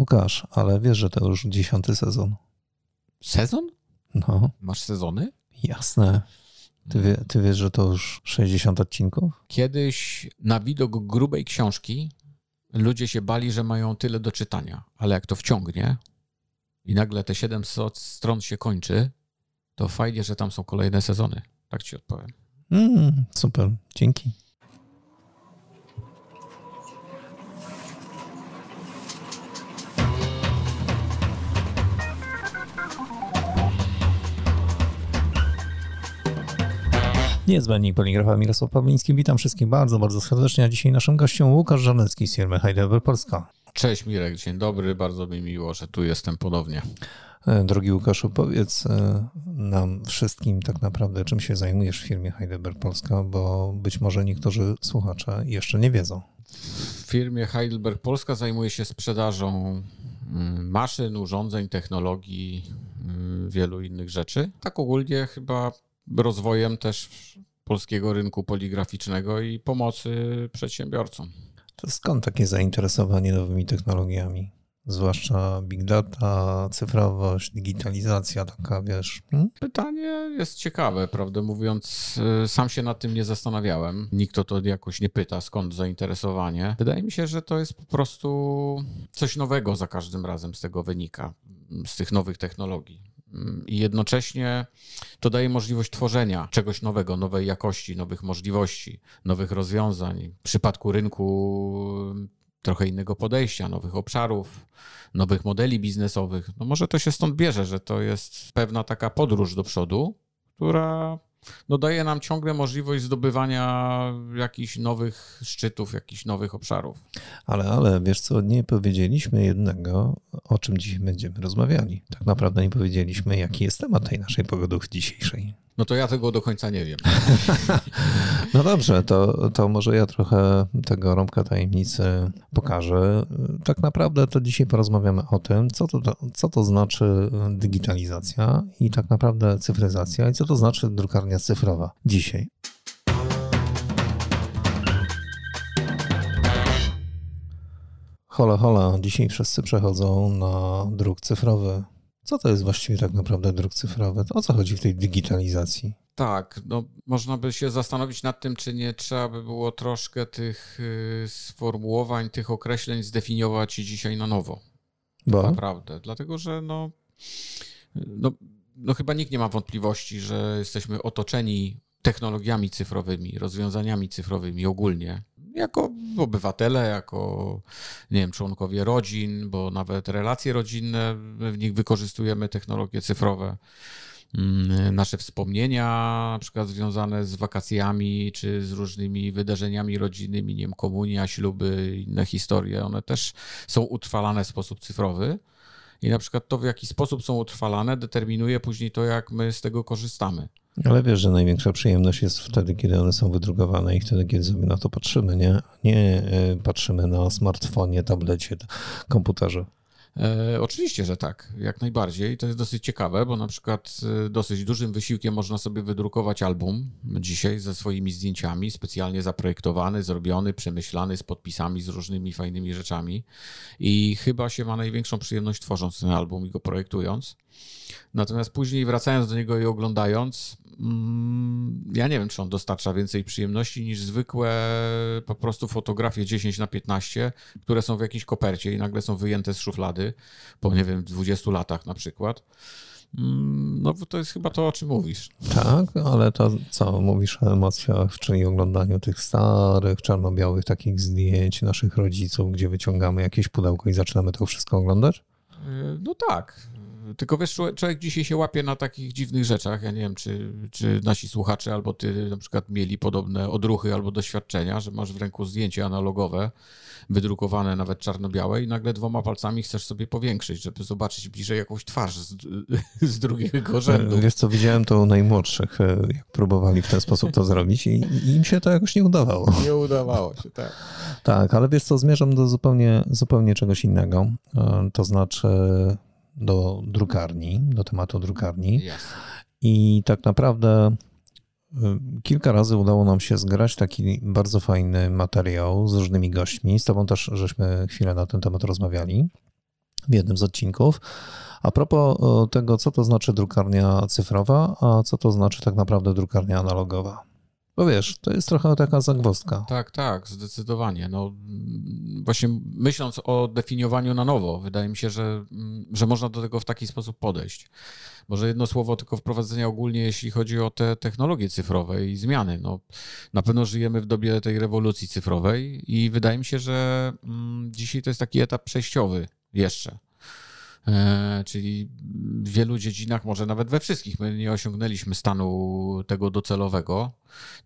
Łukasz, ale wiesz, że to już dziesiąty sezon. Sezon? No, Masz sezony? jasne. Ty, wie, ty wiesz, że to już 60 odcinków? Kiedyś na widok grubej książki ludzie się bali, że mają tyle do czytania, ale jak to wciągnie i nagle te 700 stron się kończy, to fajnie, że tam są kolejne sezony. Tak ci odpowiem. Mm, super, dzięki. Niezbędnik poligrafa Mirosław Pawliński. Witam wszystkich bardzo, bardzo serdecznie. A dzisiaj naszym gościem Łukasz Żanecki z firmy Heidelberg Polska. Cześć Mirek, dzień dobry, bardzo mi miło, że tu jestem ponownie. E, Drogi Łukaszu, powiedz e, nam wszystkim tak naprawdę, czym się zajmujesz w firmie Heidelberg Polska, bo być może niektórzy słuchacze jeszcze nie wiedzą. W firmie Heidelberg Polska zajmuję się sprzedażą mm, maszyn, urządzeń, technologii, mm, wielu innych rzeczy. Tak ogólnie chyba rozwojem też polskiego rynku poligraficznego i pomocy przedsiębiorcom. To skąd takie zainteresowanie nowymi technologiami? Zwłaszcza big data, cyfrowość, digitalizacja, taka wiesz. Hmm? Pytanie jest ciekawe, prawdę mówiąc, y, sam się nad tym nie zastanawiałem. Nikt o to jakoś nie pyta, skąd zainteresowanie. Wydaje mi się, że to jest po prostu coś nowego za każdym razem z tego wynika, z tych nowych technologii. I jednocześnie to daje możliwość tworzenia czegoś nowego, nowej jakości, nowych możliwości, nowych rozwiązań. W przypadku rynku trochę innego podejścia, nowych obszarów, nowych modeli biznesowych. No może to się stąd bierze, że to jest pewna taka podróż do przodu, która no daje nam ciągle możliwość zdobywania jakichś nowych szczytów, jakichś nowych obszarów. Ale, ale wiesz co, nie powiedzieliśmy jednego, o czym dzisiaj będziemy rozmawiali. Tak naprawdę nie powiedzieliśmy, jaki jest temat tej naszej pogodówki dzisiejszej. No to ja tego do końca nie wiem. No dobrze, to, to może ja trochę tego rąbka tajemnicy pokażę. Tak naprawdę to dzisiaj porozmawiamy o tym, co to, co to znaczy digitalizacja i tak naprawdę cyfryzacja i co to znaczy drukarnia cyfrowa dzisiaj. Hola, hola, dzisiaj wszyscy przechodzą na druk cyfrowy. Co to jest właściwie tak naprawdę druk cyfrowy? O co chodzi w tej digitalizacji? Tak, no można by się zastanowić nad tym, czy nie trzeba by było troszkę tych y, sformułowań, tych określeń zdefiniować dzisiaj na nowo. Bo? Naprawdę, dlatego że no, no, no chyba nikt nie ma wątpliwości, że jesteśmy otoczeni technologiami cyfrowymi, rozwiązaniami cyfrowymi ogólnie. Jako obywatele, jako nie wiem, członkowie rodzin, bo nawet relacje rodzinne, w nich wykorzystujemy technologie cyfrowe. Mm, Nasze wspomnienia, na przykład związane z wakacjami czy z różnymi wydarzeniami rodzinnymi, nie wiem, komunia, śluby, inne historie, one też są utrwalane w sposób cyfrowy. I na przykład to, w jaki sposób są utrwalane, determinuje później to, jak my z tego korzystamy. Ale wiesz, że największa przyjemność jest wtedy, kiedy one są wydrukowane i wtedy, kiedy sobie na to patrzymy, nie? Nie e, patrzymy na smartfonie, tablecie, komputerze. E, oczywiście, że tak, jak najbardziej. To jest dosyć ciekawe, bo na przykład e, dosyć dużym wysiłkiem można sobie wydrukować album dzisiaj ze swoimi zdjęciami, specjalnie zaprojektowany, zrobiony, przemyślany, z podpisami, z różnymi fajnymi rzeczami. I chyba się ma największą przyjemność tworząc ten album i go projektując. Natomiast później wracając do niego i oglądając, mm, ja nie wiem, czy on dostarcza więcej przyjemności niż zwykłe po prostu fotografie 10 na 15, które są w jakiejś kopercie i nagle są wyjęte z szuflady po, nie wiem, 20 latach na przykład. Mm, No to jest chyba to, o czym mówisz. Tak, ale to co mówisz o emocjach, czyli oglądaniu tych starych, czarno-białych takich zdjęć naszych rodziców, gdzie wyciągamy jakieś pudełko i zaczynamy to wszystko oglądać? No tak. Tylko wiesz, człowiek- dzisiaj się łapie na takich dziwnych rzeczach. Ja nie wiem, czy, czy nasi słuchacze albo ty na przykład mieli podobne odruchy albo doświadczenia, że masz w ręku zdjęcie analogowe, wydrukowane nawet czarno-białe i nagle dwoma palcami chcesz sobie powiększyć, żeby zobaczyć bliżej jakąś twarz z, z drugiego rzędu. Wiesz co, widziałem to u najmłodszych, e, jak próbowali w ten sposób to zrobić i, i im się to jakoś nie udawało. Nie udawało się, tak. Tak, ale wiesz co, zmierzam do zupełnie, zupełnie czegoś innego, e, to znaczy do drukarni, do tematu drukarni. I tak naprawdę y, kilka razy udało nam się zgrać taki bardzo fajny materiał z różnymi gośćmi. Z tobą też żeśmy chwilę na ten temat rozmawiali. w jednym z odcinków. A propos e, tego, co to znaczy drukarnia cyfrowa, a co to znaczy tak naprawdę drukarnia analogowa. Bo wiesz, to jest trochę taka zagwozdka. Tak, tak, zdecydowanie. No, właśnie myśląc o definiowaniu na nowo, wydaje mi się, że, że można do tego w taki sposób podejść. Może jedno słowo tylko wprowadzenia ogólnie, jeśli chodzi o te technologie cyfrowe i zmiany. No, na pewno żyjemy w dobie tej rewolucji cyfrowej i wydaje mi się, że mm, dzisiaj to jest taki etap przejściowy jeszcze. E, czyli w wielu dziedzinach, może nawet we wszystkich, my nie osiągnęliśmy stanu tego docelowego,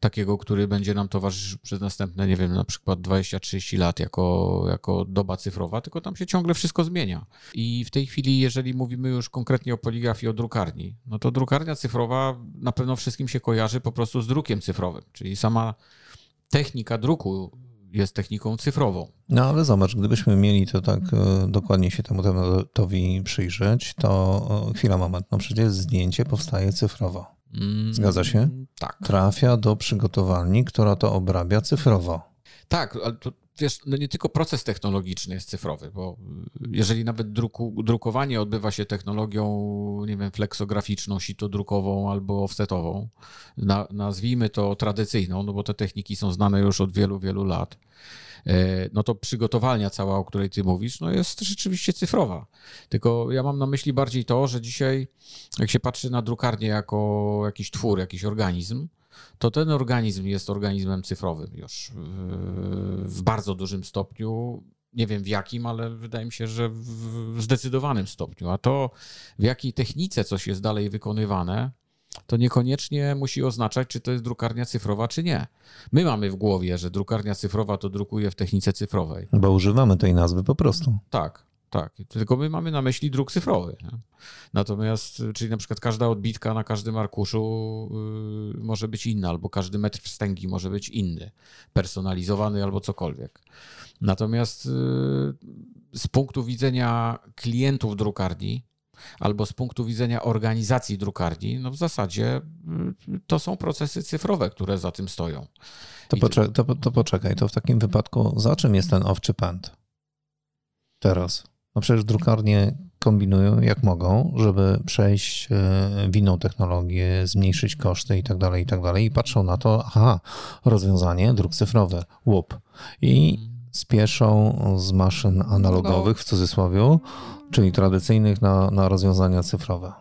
takiego, który będzie nam towarzyszył przez następne, nie wiem, na przykład 20-30 lat jako, jako doba cyfrowa, tylko tam się ciągle wszystko zmienia. I w tej chwili, jeżeli mówimy już konkretnie o poligrafii, o drukarni, no to drukarnia cyfrowa na pewno wszystkim się kojarzy po prostu z drukiem cyfrowym, czyli sama technika druku jest techniką cyfrową. No ale zobacz, gdybyśmy mieli to tak e, dokładnie się temu tematowi przyjrzeć, to chwila, moment, no przecież zdjęcie powstaje cyfrowo. Mm, Zgadza się? Tak. Trafia do przygotowalni, która to obrabia cyfrowo. Tak, ale to wiesz, no nie tylko proces technologiczny jest cyfrowy, bo jeżeli nawet druku, drukowanie odbywa się technologią, nie wiem, fleksograficzną, sitodrukową albo offsetową, na, nazwijmy to tradycyjną, no bo te techniki są znane już od wielu, wielu lat, e, no to przygotowalnia cała, o której ty mówisz, no jest rzeczywiście cyfrowa. Tylko ja mam na myśli bardziej to, że dzisiaj, jak się patrzy na drukarnię jako jakiś twór, jakiś organizm, to ten organizm jest organizmem cyfrowym już w bardzo dużym stopniu. Nie wiem w jakim, ale wydaje mi się, że w zdecydowanym stopniu. A to, w jakiej technice coś jest dalej wykonywane, to niekoniecznie musi oznaczać, czy to jest drukarnia cyfrowa, czy nie. My mamy w głowie, że drukarnia cyfrowa to drukuje w technice cyfrowej. Bo używamy tej nazwy po prostu. Tak. Tak, tylko my mamy na myśli druk cyfrowy. Nie? Natomiast, czyli na przykład każda odbitka na każdym arkuszu yy, może być inna, albo każdy metr wstęgi może być inny, personalizowany albo cokolwiek. Natomiast yy, z punktu widzenia klientów drukarni, albo z punktu widzenia organizacji drukarni, no w zasadzie yy, to są procesy cyfrowe, które za tym stoją. To, poczekaj, to, to poczekaj, to w takim wypadku za czym jest ten owczy pęd teraz? No przecież drukarnie kombinują jak mogą, żeby przejść e, w inną technologię, zmniejszyć koszty i tak dalej, i tak dalej. I patrzą na to, aha, rozwiązanie, druk cyfrowy, łup. I spieszą z maszyn analogowych, w cudzysłowie, czyli tradycyjnych, na, na rozwiązania cyfrowe.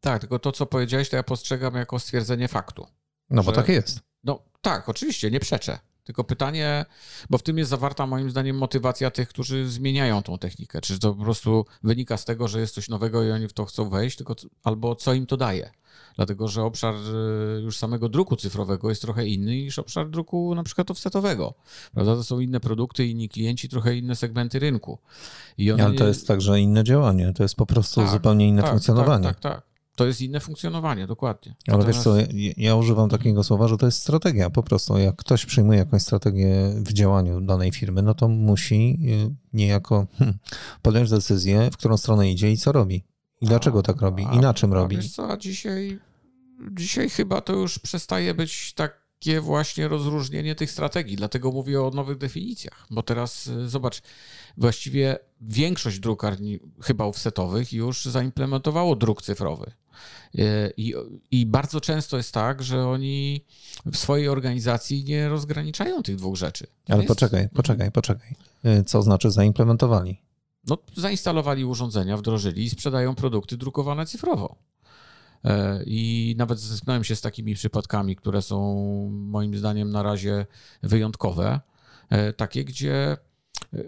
Tak, tylko to, co powiedziałeś, to ja postrzegam jako stwierdzenie faktu. No bo tak jest. No tak, oczywiście, nie przeczę. Tylko pytanie, bo w tym jest zawarta moim zdaniem motywacja tych, którzy zmieniają tą technikę. Czy to po prostu wynika z tego, że jest coś nowego i oni w to chcą wejść, tylko, albo co im to daje. Dlatego, że obszar y, już samego druku cyfrowego jest trochę inny niż obszar druku na przykład offsetowego. Prawda? To są inne produkty, inni klienci, trochę inne segmenty rynku. One... Ale to jest także inne działanie, to jest po prostu tak, zupełnie inne tak, funkcjonowanie. Tak, tak, tak to jest inne funkcjonowanie, dokładnie. Ale Natomiast... wiesz co, ja, ja, używam takiego słowa, że to jest strategia po prostu. Jak ktoś przyjmuje jakąś strategię w działaniu danej firmy, no to musi y, niejako hmm, podjąć decyzję, w którą stronę idzie i co robi. I dlaczego tak robi? I na czym robi? Wiesz co, dzisiaj, dzisiaj chyba to już przestaje być takie właśnie rozróżnienie tych strategii. Dlatego mówię o nowych definicjach. Bo teraz y, zobacz, właściwie większość drukarni, chyba offsetowych, już zaimplementowało druk cyfrowy. E, I, I bardzo często jest tak, że oni w swojej organizacji nie rozgraniczają tych dwóch rzeczy. Ale jest... poczekaj, poczekaj, poczekaj. E, co znaczy zaimplementowali? No, zainstalowali urządzenia, wdrożyli i sprzedają produkty drukowane cyfrowo. E, I nawet zetknąłem się z takimi przypadkami, które są moim zdaniem na razie wyjątkowe. Takie, gdzie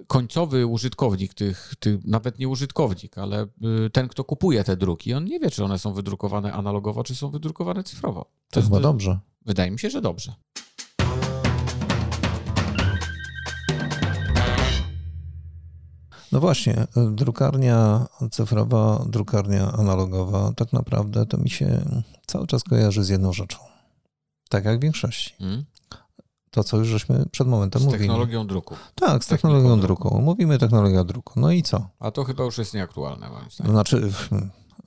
końcowy użytkownik tych, tych, nawet nie użytkownik, ale y, ten, kto kupuje te druki, on nie wie, czy one są wydrukowane analogowo, czy są wydrukowane cyfrowo. To, jest chyba dobrze. Wydaje mi się, że dobrze. No właśnie, drukarnia cyfrowa, drukarnia analogowa, tak naprawdę to mi się cały czas kojarzy z jedną rzeczą. Tak jak w większości. Hmm? To, co już żeśmy przed momentem z mówili. Z technologią druku. Tak, z technologią druku. druku. Mówimy technologia druku. No i co? A to chyba już jest nieaktualne, moim zdaniem. Znaczy,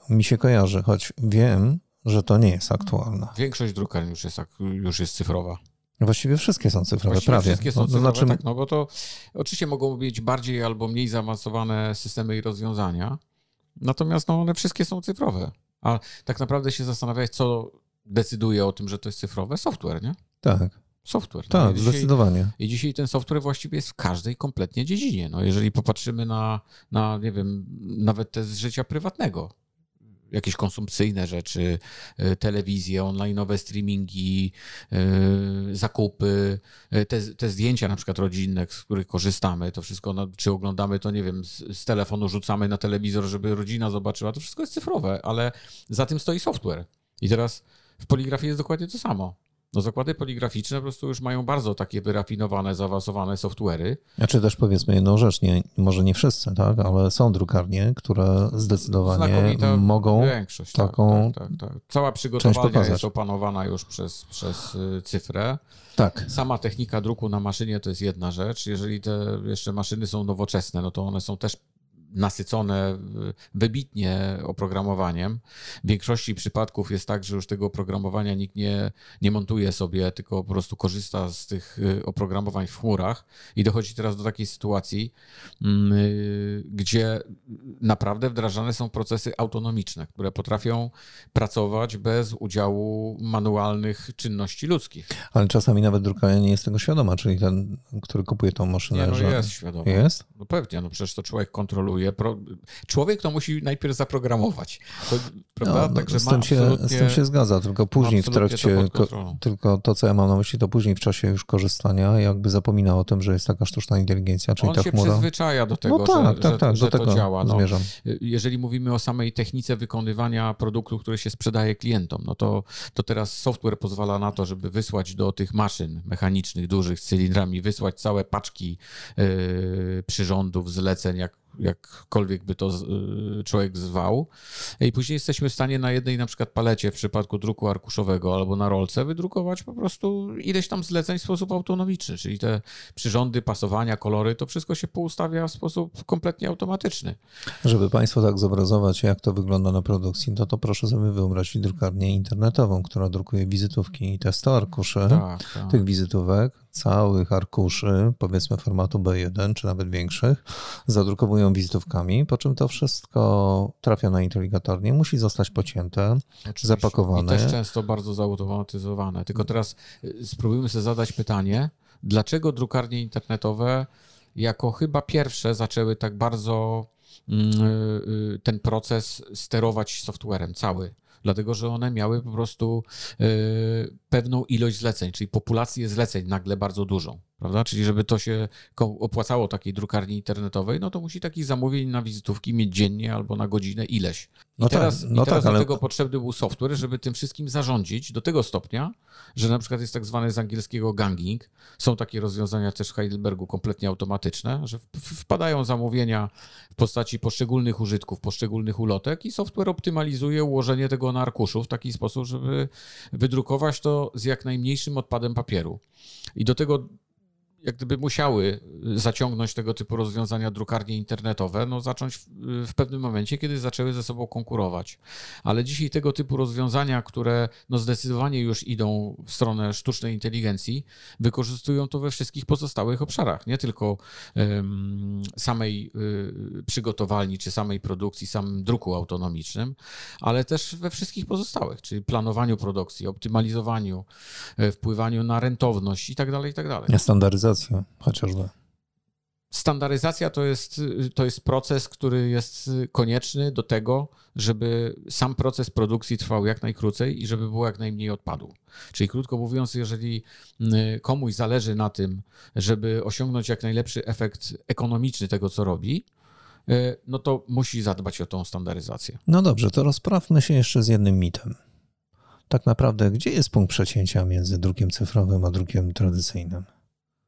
mi się kojarzy, choć wiem, że to nie jest aktualne. Większość drukarni już jest, już jest cyfrowa. Właściwie wszystkie są cyfrowe, Właściwie prawie. wszystkie są No, to cyfrowe, znaczy, tak, no bo to oczywiście mogą mieć bardziej albo mniej zaawansowane systemy i rozwiązania, natomiast no, one wszystkie są cyfrowe. A tak naprawdę się zastanawiać, co decyduje o tym, że to jest cyfrowe? Software, nie? tak, Software. no. tak, I dzisiaj, zdecydowanie. I dzisiaj ten software właściwie jest w każdej kompletnie dziedzinie. No, jeżeli popatrzymy na, na, nie wiem, nawet te z życia prywatnego, jakieś konsumpcyjne rzeczy, y, telewizje, online'owe streamingi, y, zakupy, y, te, te zdjęcia na przykład rodzinne, z których korzystamy, to wszystko, na, czy oglądamy to, nie wiem, z, z telefonu rzucamy na telewizor, żeby rodzina zobaczyła, to wszystko jest cyfrowe, ale za tym stoi software. I teraz w poligrafii jest dokładnie to samo. No zakłady poligraficzne po prostu już mają bardzo takie wyrafinowane, zaawansowane software'y. Znaczy też powiedzmy jedną rzecz, nie, może nie wszyscy, tak, ale są drukarnie, które zdecydowanie mogą większość. tak, taką tak, tak, tak. Cała przygotowalnia pokazać. jest opanowana już przez, przez y, cyfrę. tak, Sama technika druku na maszynie to jest jedna rzecz. Jeżeli te jeszcze maszyny są nowoczesne, no to one są też nasycone y, wybitnie oprogramowaniem. W większości przypadków jest tak, że już tego oprogramowania nikt nie, nie montuje sobie, tylko po prostu korzysta z tych y, oprogramowań w chmurach i dochodzi teraz do takiej sytuacji, mm, y, gdzie naprawdę wdrażane są procesy autonomiczne, które potrafią pracować bez udziału manualnych czynności ludzkich. ale czasami nawet drukarnia nie jest tego świadoma, czyli ten, który kupuje tą maszynę, Nie, no że jest świadomy. jest? No pewnie, no przecież to człowiek kontroluje. Pro... Człowiek to musi najpierw zaprogramować. To, prawda? No, no, Także z, tym się, z tym się zgadza, tylko później w to trakcie, ko, kontrolą. tylko to, co ja mam na myśli, to później w czasie już korzystania jakby zapomina o tym, że jest taka sztuczna inteligencja, czyli On ta się chmura. przyzwyczaja do tego, No tak, że, tak, że, tak, że do tego to działa. No, zmierzam. jeżeli mówimy o samej technice wykonywania produktu, który się sprzedaje klientom, no to, to teraz software pozwala na to, żeby wysłać do tych maszyn mechanicznych, dużych, z cylindrami, wysłać całe paczki yy, przyrządów, zleceń, jak, jakkolwiek by to yy, człowiek zwał. I później jesteśmy w stanie na jednej na przykład palecie w przypadku druku arkuszowego albo na rolce wydrukować po prostu ileś tam zleceń w sposób autonomiczny, czyli te przyrządy, pasowania, kolory, to wszystko się poustawia w sposób kompletnie automatyczny. Żeby Państwu tak zobrazować, jak to wygląda na produkcji, no to proszę sobie wyobrazić drukarnię internetową, która drukuje wizytówki i te 100 arkuszy Tak, tak. tych wizytówek, całych arkuszy, powiedzmy formatu B1 czy nawet większych, zadrukowują wizytówkami, po czym to wszystko trafia na inteligatornię, musi zostać pocięte, Oczywiście. zapakowane. I też często bardzo zautomatyzowane. Tylko teraz y, spróbujmy sobie zadać pytanie, dlaczego drukarnie internetowe jako chyba pierwsze zaczęły tak bardzo mm, y, y, ten proces sterować softwarem cały. Dlatego, że one miały po prostu pewną ilość zleceń, czyli populację zleceń nagle bardzo dużą, prawda? Czyli żeby to się opłacało takiej drukarni internetowej, no to musi takich zamówień na wizytówki mieć dziennie albo na godzinę ileś. I No tak, teraz, no i teraz tak, ale- do tego potrzebny był software, żeby tym wszystkim zarządzić do tego stopnia, że na przykład jest tak zwany z angielskiego ganging. Są takie rozwiązania też w Heidelbergu kompletnie automatyczne, że wpadają zamówienia w postaci poszczególnych użytków, poszczególnych ulotek i software optymalizuje ułożenie tego na arkuszu w taki sposób, żeby wydrukować to z jak najmniejszym odpadem papieru. I do tego jak gdyby musiały zaciągnąć tego typu rozwiązania drukarnie internetowe, no zacząć w, w pewnym momencie, kiedy zaczęły ze sobą konkurować. Ale dzisiaj tego typu rozwiązania, które no zdecydowanie już idą w stronę sztucznej inteligencji, wykorzystują to we wszystkich pozostałych obszarach, nie tylko samej y, przygotowalni, czy samej produkcji, samym druku autonomicznym, ale też we wszystkich pozostałych, czyli planowaniu produkcji, optymalizowaniu, e, wpływaniu na rentowność i tak dalej, i tak dalej. standaryzacja chociażby. Standaryzacja to jest, to jest proces, który jest konieczny do tego, żeby sam proces produkcji trwał jak najkrócej i żeby było jak najmniej odpadu. Czyli krótko mówiąc, jeżeli komuś zależy na tym, żeby osiągnąć jak najlepszy efekt ekonomiczny tego, co robi, y, no to musi zadbać o tą standaryzację. No dobrze, to rozprawmy się jeszcze z jednym mitem. Tak naprawdę, gdzie jest punkt przecięcia między drukiem cyfrowym a drukiem tradycyjnym?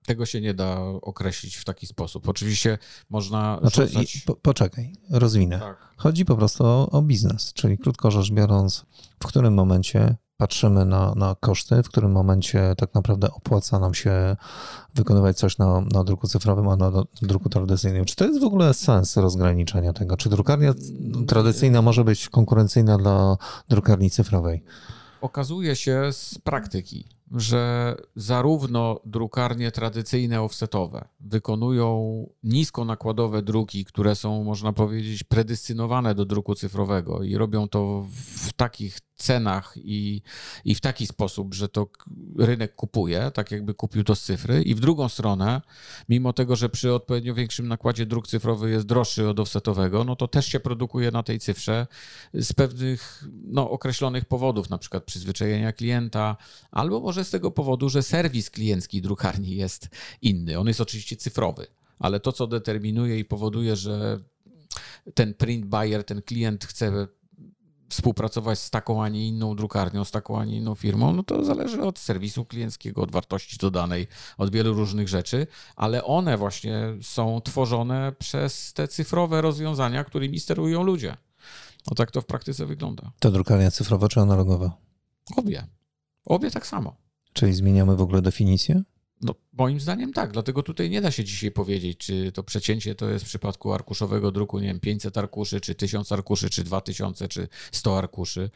Tego się nie da określić w taki sposób. Oczywiście można Znaczy, rzucać... po, poczekaj, rozwinę. Tak. Chodzi po prostu o, o biznes, czyli krótko rzecz biorąc, w którym momencie patrzymy na, na koszty, w którym momencie tak naprawdę opłaca nam się wykonywać coś na, na druku cyfrowym, a na druku tradycyjnym. Czy to jest w ogóle sens rozgraniczenia tego? Czy drukarnia tradycyjna może być konkurencyjna dla drukarni cyfrowej? okazuje się z praktyki, że zarówno drukarnie tradycyjne offsetowe wykonują niskonakładowe druki, które są, można powiedzieć, predystynowane do druku cyfrowego i robią to w takich cenach i, i w taki sposób, że to rynek kupuje, tak jakby kupił to z cyfry. I w drugą stronę, mimo tego, że przy odpowiednio większym nakładzie druk cyfrowy jest droższy od offsetowego, no to też się produkuje na tej cyfrze z pewnych no, określonych powodów, na przykład przyzwyczajenia klienta, albo może z tego powodu, że serwis kliencki drukarni jest inny. On jest oczywiście cyfrowy, ale to, co determinuje i powoduje, że ten print buyer, ten klient chce współpracować z taką, a nie inną drukarnią, z taką, a nie inną firmą, no to zależy od serwisu klienckiego, od wartości dodanej, od wielu różnych rzeczy, ale one właśnie są tworzone przez te cyfrowe rozwiązania, którymi sterują ludzie. No tak to w praktyce wygląda. To drukarnia cyfrowa czy analogowa? Obie. Obie tak samo. Czyli zmieniamy w ogóle definicję? No, moim zdaniem tak, dlatego tutaj nie da się dzisiaj powiedzieć, czy to przecięcie to jest w przypadku arkuszowego druku, nie wiem, 500 arkuszy, czy 1000 arkuszy, czy 2000, czy 100 arkuszy.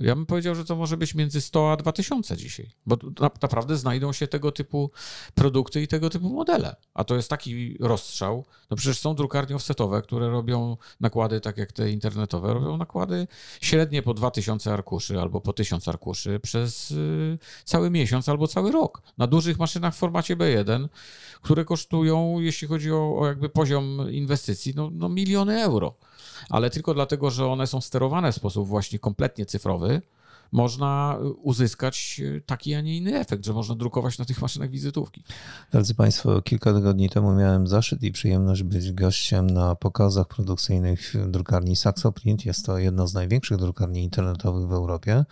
Ja bym powiedział, że to może być między 100 a 2000 dzisiaj, bo naprawdę znajdą się tego typu produkty i tego typu modele. A to jest taki rozstrzał. No przecież są drukarnie offsetowe, które robią nakłady, tak jak te internetowe, robią nakłady średnie po 2000 arkuszy albo po 1000 arkuszy przez y, cały miesiąc albo cały rok. Na dużych maszynach w formacie B1, które kosztują, jeśli chodzi o, o jakby poziom inwestycji, no, no miliony euro. Ale tylko dlatego, że one są sterowane w sposób właśnie kompletnie cyfrowy, można uzyskać taki, a nie inny efekt, że można drukować na tych maszynach wizytówki. Drodzy Państwo, kilka tygodni temu miałem zaszczyt i przyjemność być gościem na pokazach produkcyjnych drukarni Saxoprint. Jest to jedna z największych drukarni internetowych w Europie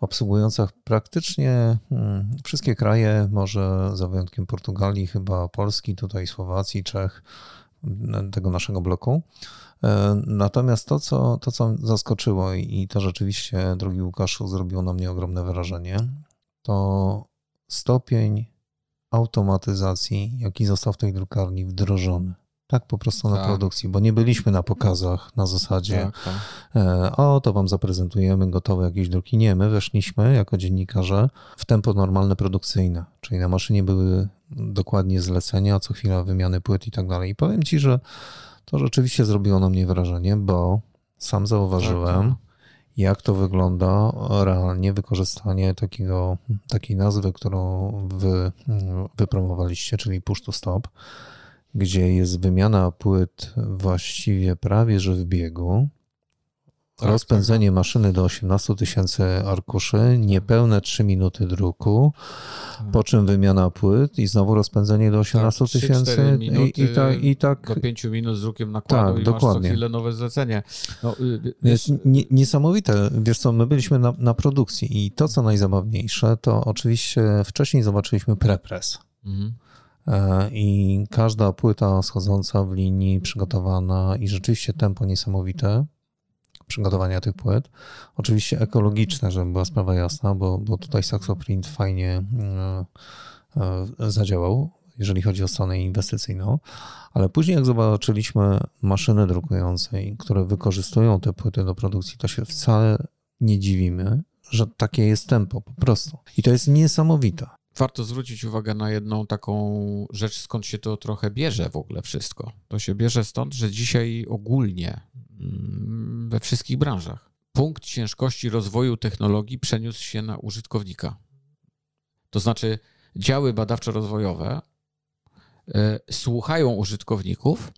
obsługująca praktycznie hmm, wszystkie kraje, może za wyjątkiem Portugalii, chyba Polski, tutaj Słowacji, Czech, tego naszego bloku. E, natomiast to, co, to, co zaskoczyło i to rzeczywiście, drogi Łukaszu, zrobiło na mnie ogromne wrażenie, to stopień automatyzacji, jaki został w tej drukarni wdrożony. Tak, po prostu na tak. produkcji, bo nie byliśmy na pokazach na zasadzie, tak, tak. E, o, to wam zaprezentujemy gotowe jakieś druki. Nie, my weszliśmy jako dziennikarze w tempo normalne produkcyjne, czyli na maszynie były dokładnie zlecenia, co chwila wymiany płyt i tak dalej. I powiem ci, że to rzeczywiście zrobiło na mnie wrażenie, bo sam zauważyłem, tak, tak. jak to wygląda realnie wykorzystanie takiego, takiej nazwy, którą wy wypromowaliście, czyli push to stop gdzie jest wymiana płyt właściwie prawie że w biegu. Tak, rozpędzenie tak. maszyny do 18 tysięcy arkuszy, nipełne 3 minuty druku, tak. po czym wymiana płyt i znowu rozpędzenie do 18 tak, tysięcy i, i, tak, i tak. Do 5 minut z drukiem nakładu tak, i dokładnie. masz co chwilę nowe zlecenie. No, y, jest niesamowite. Wiesz co, my byliśmy na, na, produkcji i to, co najzabawniejsze, to oczywiście wcześniej zobaczyliśmy prepress. Mhm. E, i każda płyta schodząca w linii przygotowana i rzeczywiście tempo niesamowite przygotowania tych płyt. Oczywiście ekologiczne, żeby była sprawa jasna, bo, bo tutaj Saxoprint fajnie e, e, zadziałał, jeżeli chodzi o stronę inwestycyjną, ale później jak zobaczyliśmy maszyny drukujące, które wykorzystują te płyty do produkcji, to się wcale nie dziwimy, że takie jest tempo po prostu. I to jest niesamowite warto zwrócić uwagę na jedną taką rzecz, skąd się to trochę bierze w ogóle wszystko. To się bierze stąd, że dzisiaj ogólnie mm, we wszystkich branżach punkt ciężkości rozwoju technologii przeniósł się na użytkownika. To znaczy, działy badawczo-rozwojowe e, słuchają użytkowników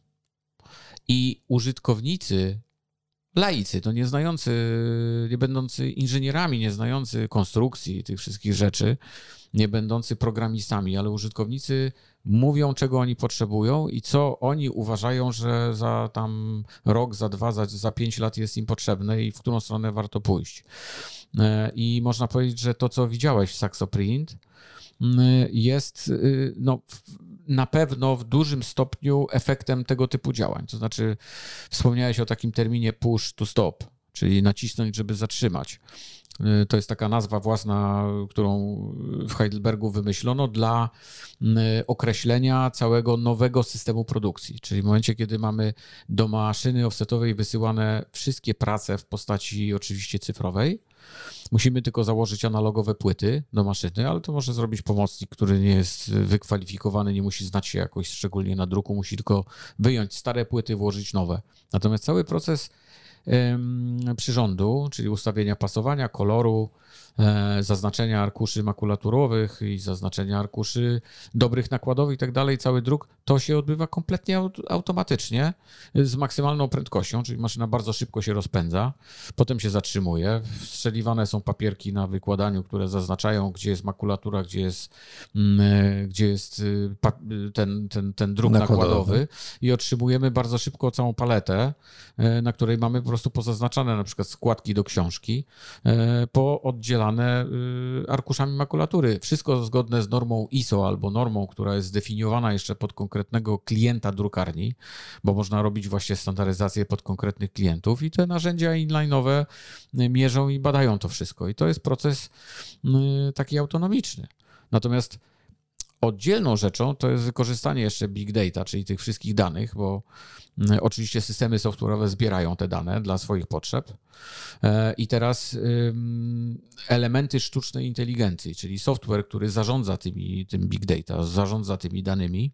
i użytkownicy laicy, to nie znający, nie będący inżynierami, nie znający konstrukcji tych wszystkich rzeczy, nie będący programistami, ale użytkownicy mówią, czego oni potrzebują i co oni uważają, że za tam rok, za dwa, za, za pięć lat jest im potrzebne i w którą stronę warto pójść. E, I można powiedzieć, że to, co widziałeś w Saxoprint, jest y, no, na pewno w dużym stopniu efektem tego typu działań. To znaczy, wspomniałeś o takim terminie push to stop, czyli nacisnąć, żeby zatrzymać. Y, to jest taka nazwa własna, którą w Heidelbergu wymyślono dla y, określenia całego nowego systemu produkcji. Czyli w momencie, kiedy mamy do maszyny offsetowej wysyłane wszystkie prace w postaci oczywiście cyfrowej, Musimy tylko założyć analogowe płyty do maszyny, ale to może zrobić pomocnik, który nie jest wykwalifikowany, nie musi znać się jakoś szczególnie na druku, musi tylko wyjąć stare płyty, włożyć nowe. Natomiast cały proces przyrządu, czyli ustawienia pasowania, koloru, zaznaczenia arkuszy makulaturowych i zaznaczenia arkuszy dobrych nakładowych i tak dalej, cały druk, to się odbywa kompletnie automatycznie z maksymalną prędkością, czyli maszyna bardzo szybko się rozpędza, potem się zatrzymuje. Wstrzeliwane są papierki na wykładaniu, które zaznaczają, gdzie jest makulatura, gdzie jest, mm, e, gdzie jest y, ten, ten, ten druk nakładowy. nakładowy i otrzymujemy bardzo szybko całą paletę, e, na której mamy po prostu pozaznaczane na przykład składki do książki, po oddzielaniu Y, arkuszami makulatury. Wszystko zgodne z normą ISO albo normą, która jest zdefiniowana jeszcze pod konkretnego klienta drukarni, bo można robić właśnie standaryzację pod konkretnych klientów i te narzędzia inline'owe mierzą i badają to wszystko. I to jest proces y, taki autonomiczny. Natomiast Oddzielną rzeczą to jest wykorzystanie jeszcze big data, czyli tych wszystkich danych, bo mm, oczywiście systemy software'owe zbierają te dane dla swoich potrzeb. E, I teraz elementy sztucznej inteligencji, czyli software, który zarządza tymi, tym big data, zarządza tymi danymi,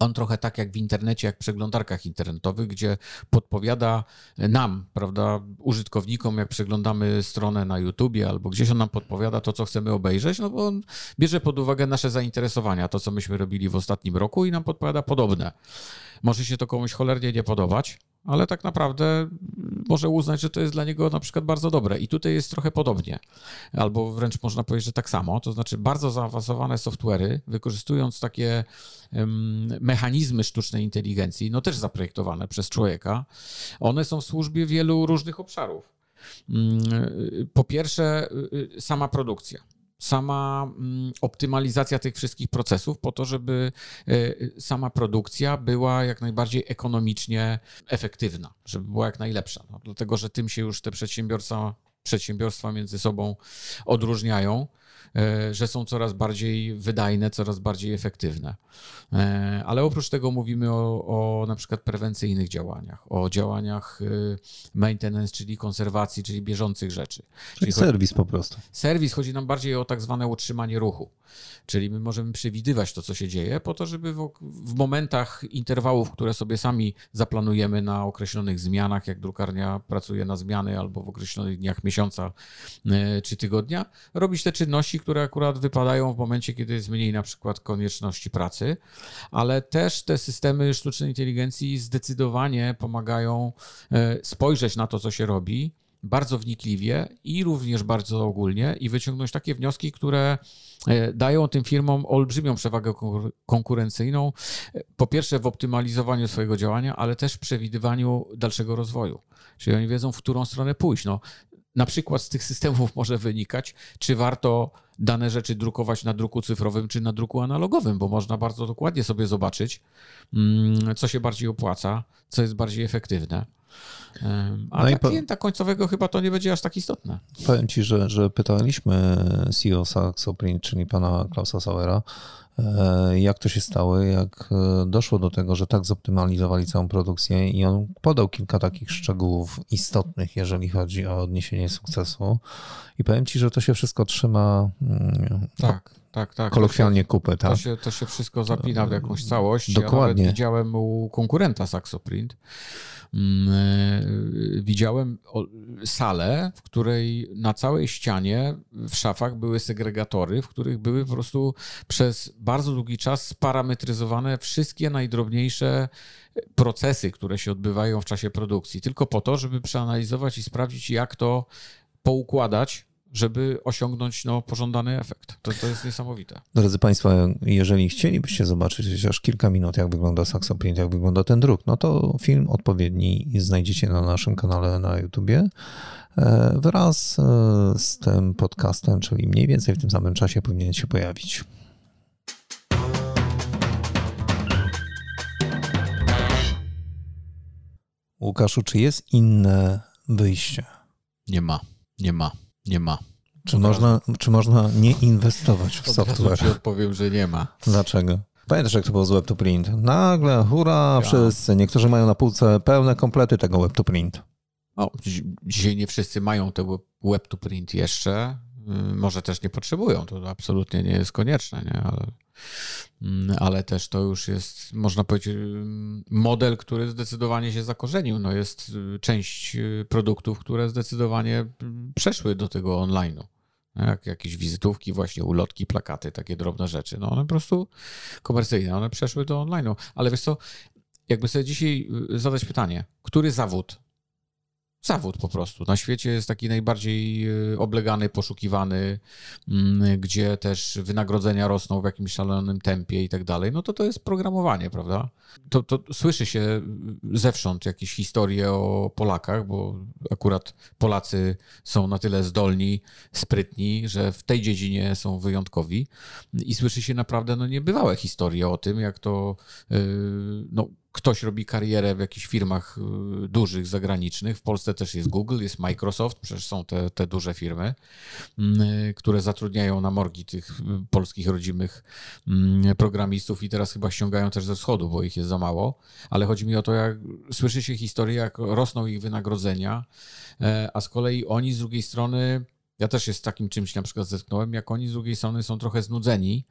on trochę tak jak w internecie, jak w przeglądarkach internetowych, gdzie podpowiada nam, prawda, użytkownikom, jak przeglądamy stronę na YouTubie albo gdzieś on nam podpowiada to, co chcemy obejrzeć, no bo on bierze pod uwagę nasze zainteresowania, to, co myśmy robili w ostatnim roku i nam podpowiada podobne. Może się to komuś cholernie nie podobać, ale tak naprawdę może uznać, że to jest dla niego na przykład bardzo dobre. I tutaj jest trochę podobnie, albo wręcz można powiedzieć, że tak samo. To znaczy, bardzo zaawansowane software'y, wykorzystując takie mechanizmy sztucznej inteligencji, no też zaprojektowane przez człowieka, one są w służbie wielu różnych obszarów. Mm, po pierwsze, y, y, sama produkcja sama mm, optymalizacja tych wszystkich procesów po to, żeby e, sama produkcja była jak najbardziej ekonomicznie efektywna, żeby była jak najlepsza. No, dlatego, że tym się już te przedsiębiorstwa, przedsiębiorstwa między sobą odróżniają. E, że są coraz bardziej wydajne, coraz bardziej efektywne. E, ale oprócz tego mówimy o, o na przykład prewencyjnych działaniach, o działaniach y, maintenance, czyli konserwacji, czyli bieżących rzeczy. Czyli, czyli serwis po prostu. Serwis, chodzi nam bardziej o tak zwane utrzymanie ruchu. Czyli my możemy przewidywać to, co się dzieje, po to, żeby w, w, momentach interwałów, które sobie sami zaplanujemy na określonych zmianach, jak drukarnia pracuje na zmiany albo w określonych dniach miesiąca czy tygodnia, robić te czynności, które akurat wypadają w momencie, kiedy jest mniej na przykład konieczności pracy, ale też te systemy sztucznej inteligencji zdecydowanie pomagają e, spojrzeć na to, co się robi bardzo wnikliwie i również bardzo ogólnie i wyciągnąć takie wnioski, które e, dają tym firmom olbrzymią przewagę konkurencyjną. E, po pierwsze w optymalizowaniu swojego działania, ale też w przewidywaniu dalszego rozwoju. Czyli oni wiedzą, w którą stronę pójść. No, na przykład z tych systemów może wynikać, czy warto dane rzeczy drukować na druku cyfrowym, czy na druku analogowym, bo można bardzo dokładnie sobie zobaczyć, mm, co się bardziej opłaca, co jest bardziej efektywne. A no dla po... klienta końcowego chyba to nie będzie aż tak istotne. Powiem Ci, że, że pytaliśmy CEO Saxoprint, czyli pana Klausa Sauera, e, jak to się stało, jak e, doszło do tego, że tak zoptymalizowali całą produkcję i on podał kilka takich szczegółów istotnych, jeżeli chodzi o odniesienie sukcesu. I powiem Ci, że to się wszystko trzyma tak, tak, tak. kolokwialnie kupy. Tak? To, się, to się wszystko zapina w jakąś całość. Dokładnie. Ja widziałem u konkurenta Saxoprint, Mm, e, widziałem salę, w której na całej ścianie w szafach były segregatory, w których były po prostu przez bardzo długi czas sparametryzowane wszystkie najdrobniejsze procesy, które się odbywają w czasie produkcji, tylko po to, żeby przeanalizować i sprawdzić, jak to poukładać żeby osiągnąć no, pożądany efekt. To, to jest niesamowite. Drodzy Państwo, jeżeli chcielibyście zobaczyć chociaż kilka minut, jak wygląda Saxoprint, jak wygląda ten druk, no to film odpowiedni znajdziecie na naszym kanale na YouTubie e, wraz e, z tym podcastem, czyli mniej więcej w tym samym czasie powinien się pojawić. Łukaszu, czy jest inne wyjście? Nie ma, nie ma. Nie ma. Czy można, czy można nie inwestować w software? Ci odpowiem, że nie ma. Dlaczego? Pamiętasz, jak to było z Web to Print? Nagle, hura, ja. wszyscy. Niektórzy mają na półce pełne komplety tego Web to Print. O, dzisiaj nie wszyscy mają te web to print jeszcze. Y, może też nie potrzebują, to absolutnie nie jest konieczne, nie? Ale, ale też to już jest, można powiedzieć, y, model, który zdecydowanie się zakorzenił. No jest y, część produktów, które zdecydowanie przeszły do tego online'u. Jak jakieś wizytówki, właśnie ulotki, plakaty, takie drobne rzeczy. No one po prostu komercyjne, one przeszły do online'u. Ale wiesz co, jakby sobie dzisiaj zadać pytanie, który zawód zawód po prostu. Na świecie jest taki najbardziej e, oblegany, poszukiwany, mm, gdzie też wynagrodzenia rosną w jakimś szalonym tempie i tak dalej, no to to jest programowanie, prawda? To, to słyszy się zewsząd jakieś historie o Polakach, bo akurat Polacy są na tyle zdolni, sprytni, że w tej dziedzinie są wyjątkowi i słyszy się naprawdę no, niebywałe historie o tym, jak to yy, no, ktoś robi karierę w jakichś firmach y, dużych, zagranicznych. W Polsce też jest Google, jest Microsoft, przecież są te, te duże firmy, mm, y, które zatrudniają na morgi tych y, polskich rodzimych mm, programistów i teraz chyba ściągają też ze wschodu, bo ich jest za mało. Ale chodzi mi o to, jak słyszy się historię, jak rosną ich wynagrodzenia, e, a z kolei oni z drugiej strony ja też się z takim czymś na przykład zetknąłem, jak oni z drugiej strony są trochę znudzeni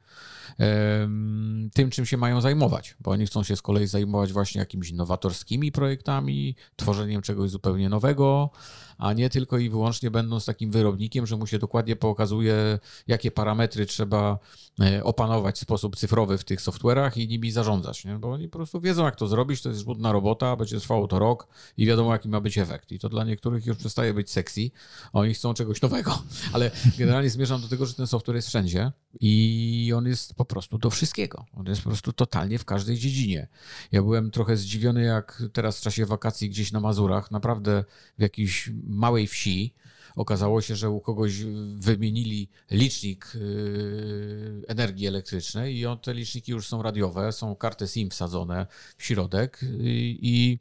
tym, czym się mają zajmować, bo oni chcą się z kolei zajmować właśnie jakimiś nowatorskimi projektami, tworzeniem czegoś zupełnie nowego, a nie tylko i wyłącznie będąc takim wyrobnikiem, że mu się dokładnie pokazuje, jakie parametry trzeba e, opanować w sposób cyfrowy w tych software'ach i nimi zarządzać, nie? bo oni po prostu wiedzą, jak to zrobić, to jest żmudna robota, będzie trwało to rok i wiadomo, jaki ma być efekt. I to dla niektórych już przestaje być sexy, oni chcą czegoś nowego, ale generalnie zmierzam do tego, że ten software jest wszędzie i on jest po prostu do wszystkiego. On jest po prostu totalnie w każdej dziedzinie. Ja byłem trochę zdziwiony, jak teraz w czasie wakacji gdzieś na Mazurach, naprawdę w jakiejś małej wsi, okazało się, że u kogoś wymienili licznik yy, energii elektrycznej i te liczniki już są radiowe, są karty SIM wsadzone w środek i,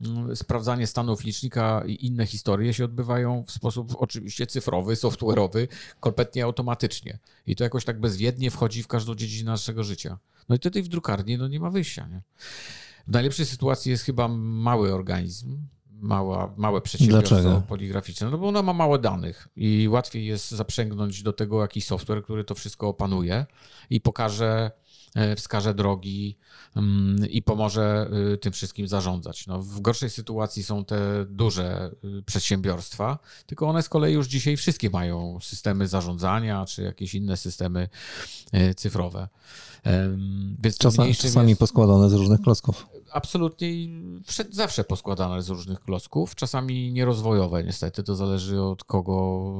mm, sprawdzanie stanów licznika i inne historie się odbywają w sposób oczywiście cyfrowy, software'owy, kompletnie automatycznie. I to jakoś tak bezwiednie wchodzi w każdą dziedzinę naszego życia. No i wtedy w drukarni no nie ma wyjścia. Nie? W najlepszej sytuacji jest chyba mały organizm, mała, małe przedsiębiorstwo Dlaczego? poligraficzne, no bo ona ma mało danych i łatwiej jest zaprzęgnąć do tego jakiś software, który to wszystko opanuje i pokaże, wskaże drogi mm, i pomoże e, tym wszystkim zarządzać. No, w gorszej sytuacji są te duże e, przedsiębiorstwa, tylko one z kolei już dzisiaj wszystkie mają systemy zarządzania czy jakieś inne systemy cyfrowe. Więc czasami, czasami jest... poskładane z różnych klocków absolutnie zawsze poskładane z różnych klocków, czasami nierozwojowe niestety, to zależy od kogo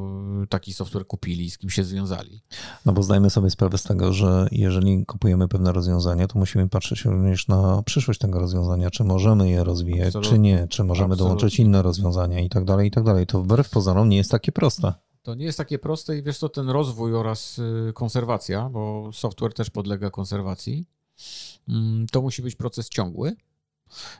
taki software kupili, z kim się związali. No bo zdajmy sobie sprawę z tego, że jeżeli kupujemy pewne rozwiązanie, to musimy patrzeć również na przyszłość tego rozwiązania, czy możemy je rozwijać, Absolut. czy nie, czy możemy Absolutnie. dołączyć inne rozwiązania i tak dalej, i tak dalej. To wbrew pozorom nie jest takie proste. To nie jest takie proste i wiesz co, ten rozwój oraz y, konserwacja, bo software też podlega konserwacji, Mm, to musi być proces ciągły.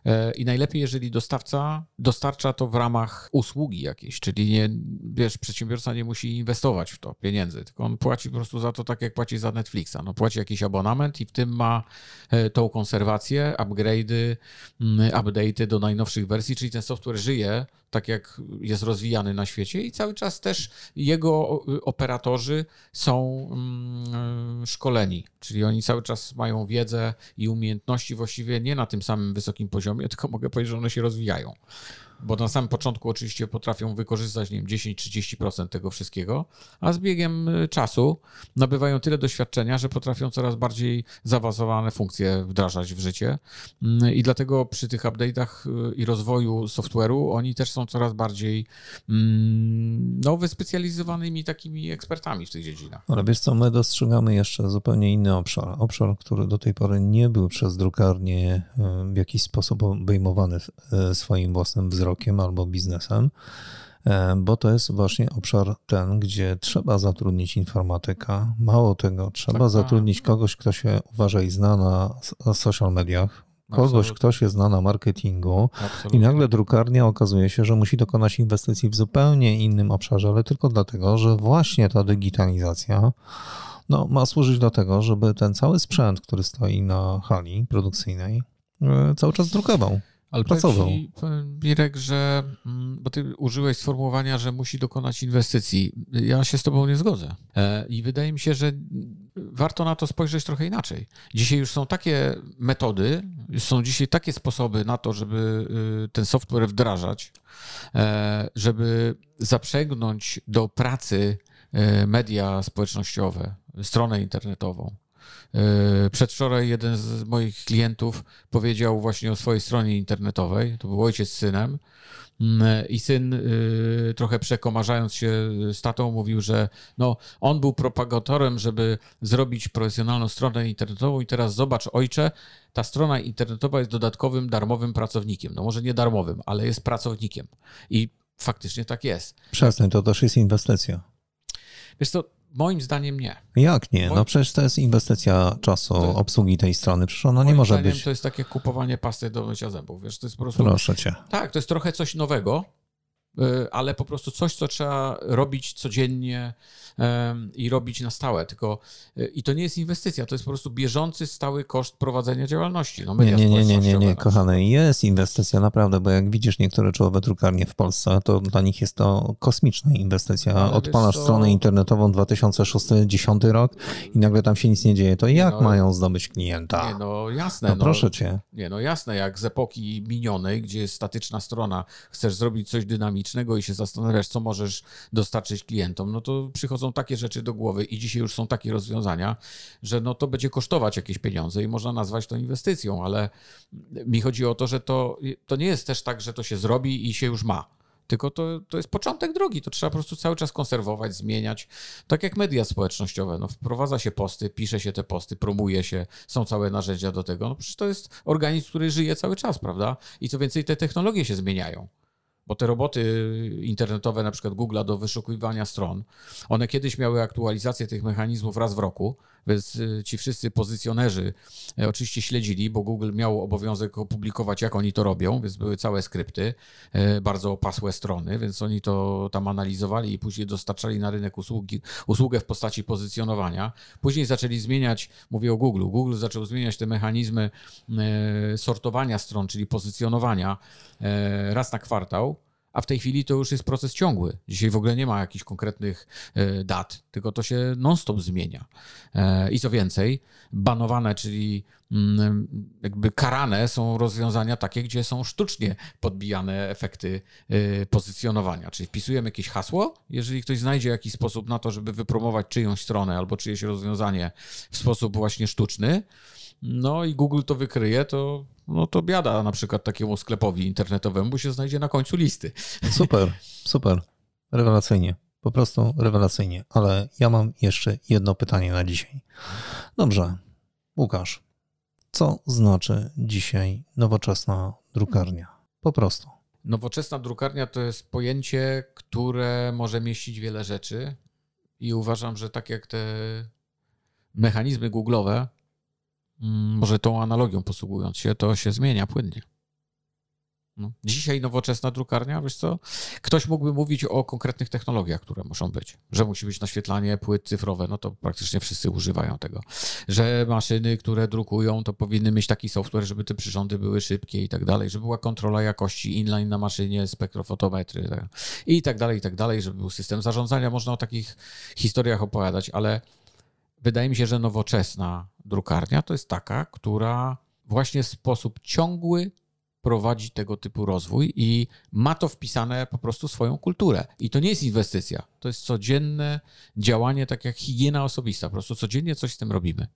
E, I najlepiej, jeżeli dostawca dostarcza to w ramach usługi jakiejś, czyli nie, wiesz, przedsiębiorca nie musi inwestować w to pieniędzy, tylko on płaci po prostu za to tak, jak płaci za Netflixa. No, płaci jakiś abonament i w tym ma e, tą konserwację, upgrade'y, mm, update'y do najnowszych wersji, czyli ten software żyje tak jak jest rozwijany na świecie i cały czas też jego operatorzy są mm, szkoleni, czyli oni cały czas mają wiedzę i umiejętności właściwie nie na tym samym wysokim poziomie, tylko mogę powiedzieć, że one się rozwijają bo na samym początku oczywiście potrafią wykorzystać, nie wiem, 10-30% tego wszystkiego, a z biegiem y, czasu nabywają tyle doświadczenia, że potrafią coraz bardziej zaawansowane funkcje wdrażać w życie mm, i dlatego przy tych update'ach y, i rozwoju software'u oni też są coraz bardziej mm, no, wyspecjalizowanymi takimi ekspertami w tych dziedzinach. Ale wiesz co, my dostrzegamy jeszcze zupełnie inny obszar, obszar, który do tej pory nie był przez drukarnię y, w jakiś sposób obejmowany swoim własnym wzrokiem wzrokiem albo biznesem, e, bo to jest właśnie obszar ten, gdzie trzeba zatrudnić informatyka. Mało tego, trzeba tak, zatrudnić kogoś, kto się uważa i zna na, social mediach, kogoś, Absolutnie. kto się zna na marketingu Absolutnie. i nagle drukarnia okazuje się, że musi dokonać inwestycji w zupełnie innym obszarze, ale tylko dlatego, że właśnie ta digitalizacja no, ma służyć do tego, żeby ten cały sprzęt, który stoi na hali produkcyjnej, e, cały czas drukował. Ale pracował. Ci, Mirek, że mm, bo ty użyłeś sformułowania, że musi dokonać inwestycji. Ja się z tobą nie zgodzę. E, I wydaje mi się, że warto na to spojrzeć trochę inaczej. Dzisiaj już są takie metody, są dzisiaj takie sposoby na to, żeby y, ten software wdrażać, e, żeby zaprzęgnąć do pracy e, media społecznościowe, stronę internetową. Przedwczoraj jeden z moich klientów powiedział właśnie o swojej stronie internetowej, to był ojciec z synem, Mm, I syn y, trochę przekomarzając się z tatą mówił, że no, on był propagatorem, żeby zrobić profesjonalną stronę internetową i teraz zobacz ojcze, ta strona internetowa jest dodatkowym, darmowym pracownikiem. No może nie darmowym, ale jest pracownikiem. I faktycznie tak jest. Przestań, to też jest inwestycja. Wiesz co, Moim zdaniem nie. Jak nie? No przecież to jest inwestycja czasu to, obsługi tej strony. Przecież ona nie może być. To jest takie kupowanie pasty do mycia zębów. Wiesz, to jest po prostu. Proszę cię. Tak, to jest trochę coś nowego, ale po prostu coś, co trzeba robić codziennie i robić na stałe. Tylko y, i to nie jest inwestycja, to jest po prostu bieżący, stały koszt prowadzenia działalności. No, nie, nie, nie, nie, nie, nie, kochany, jest inwestycja naprawdę, bo jak widzisz niektóre czołowe drukarnie w Polsce, to dla nich jest to kosmiczna inwestycja. Ale Odpalasz stronę internetową 2006-2010 rok i nagle tam się nic nie dzieje. To jak no, mają zdobyć klienta? Nie, no jasne. No, no proszę cię. Nie, no jasne, jak z epoki minionej, gdzie jest statyczna strona, chcesz zrobić coś dynamicznego i się zastanawiasz, co możesz dostarczyć klientom, no to przychodzą takie rzeczy do głowy i dzisiaj już są takie rozwiązania, że no to będzie kosztować jakieś pieniądze i można nazwać to inwestycją, ale mi chodzi o to, że to, to nie jest też tak, że to się zrobi i się już ma. Tylko to, to jest początek drogi, to trzeba po prostu cały czas konserwować, zmieniać. Tak jak media społecznościowe, no wprowadza się posty, pisze się te posty, promuje się, są całe narzędzia do tego. No przecież to jest organizm, który żyje cały czas, prawda? I co więcej, te technologie się zmieniają. Bo te roboty internetowe, na przykład Google'a do wyszukiwania stron, one kiedyś miały aktualizację tych mechanizmów raz w roku, więc y, ci wszyscy pozycjonerzy e, oczywiście śledzili, bo Google miał obowiązek opublikować, jak oni to robią, więc były całe skrypty, e, bardzo opasłe strony, więc oni to tam analizowali i później dostarczali na rynek usługi, usługę w postaci pozycjonowania. Później zaczęli zmieniać, mówię o Google, Google zaczął zmieniać te mechanizmy sortowania stron, czyli pozycjonowania raz na kwartał a w tej chwili to już jest proces ciągły. Dzisiaj w ogóle nie ma jakichś konkretnych e, dat, tylko to się non-stop zmienia. E, I co więcej, banowane, czyli mm, jakby karane są rozwiązania takie, gdzie są sztucznie podbijane efekty e, pozycjonowania. Czyli wpisujemy jakieś hasło, jeżeli ktoś znajdzie jakiś sposób na to, żeby wypromować czyjąś stronę albo czyjeś rozwiązanie w sposób właśnie sztuczny, no i Google to wykryje, to, no to biada na przykład takiemu sklepowi internetowemu się znajdzie na końcu listy. Super, super. Rewelacyjnie. Po prostu rewelacyjnie. Ale ja mam jeszcze jedno pytanie na dzisiaj. Dobrze. Łukasz, co znaczy dzisiaj nowoczesna drukarnia? Po prostu. Nowoczesna drukarnia to jest pojęcie, które może mieścić wiele rzeczy i uważam, że tak jak te mechanizmy Google'owe, może tą analogią posługując się, to się zmienia płynnie. No. Dzisiaj nowoczesna drukarnia, wiesz co? Ktoś mógłby mówić o konkretnych technologiach, które muszą być. Że musi być naświetlanie płyt cyfrowe, no to praktycznie wszyscy używają tego. Że maszyny, które drukują, to powinny mieć taki software, żeby te przyrządy były szybkie i tak dalej, żeby była kontrola jakości inline na maszynie, spektrofotometry tak. i tak dalej, i tak dalej, żeby był system zarządzania. Można o takich historiach opowiadać, ale wydaje mi się, że nowoczesna drukarnia to jest taka, która właśnie w sposób ciągły prowadzi tego typu rozwój i ma to wpisane po prostu swoją kulturę. I to nie jest inwestycja, to jest codzienne działanie, tak jak higiena osobista. Po prostu codziennie coś z tym robimy.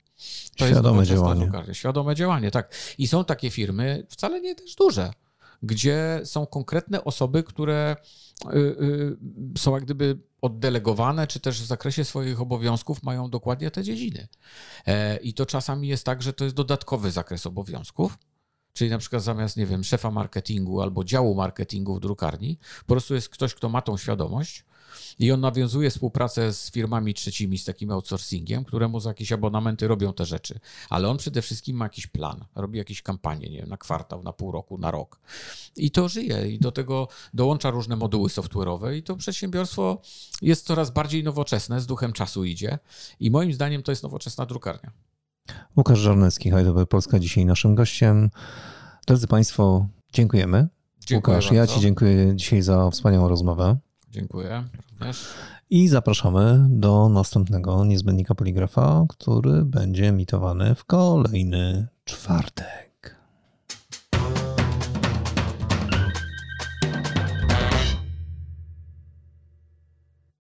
To Świadome działanie. Drukarnia. Świadome działanie, tak. I są takie firmy, wcale nie też duże, gdzie są konkretne osoby, które y, y, są jak gdyby oddelegowane, czy też w zakresie swoich obowiązków mają dokładnie te dziedziny. E, I to czasami jest tak, że to jest dodatkowy zakres obowiązków. Czyli na przykład zamiast, nie wiem, szefa marketingu albo działu marketingu w drukarni, po prostu jest ktoś, kto ma tą świadomość, i on nawiązuje współpracę z firmami trzecimi, z takim outsourcingiem, któremu za jakieś abonamenty robią te rzeczy. Ale on przede wszystkim ma jakiś plan, robi jakieś kampanie, nie wiem, na kwartał, na pół roku, na rok. I to żyje i do tego dołącza różne moduły software'owe i to przedsiębiorstwo jest coraz bardziej nowoczesne, z duchem czasu idzie i moim zdaniem to jest nowoczesna drukarnia. Łukasz Żarnecki, Heidelberg Polska, dzisiaj naszym gościem. Drodzy Państwo, dziękujemy. Dziękuję Łukasz, ja bardzo. Ci dziękuję dzisiaj za wspaniałą rozmowę. Dziękuję również. I zapraszamy do następnego niezbędnika poligrafa, który będzie emitowany w kolejny czwartek.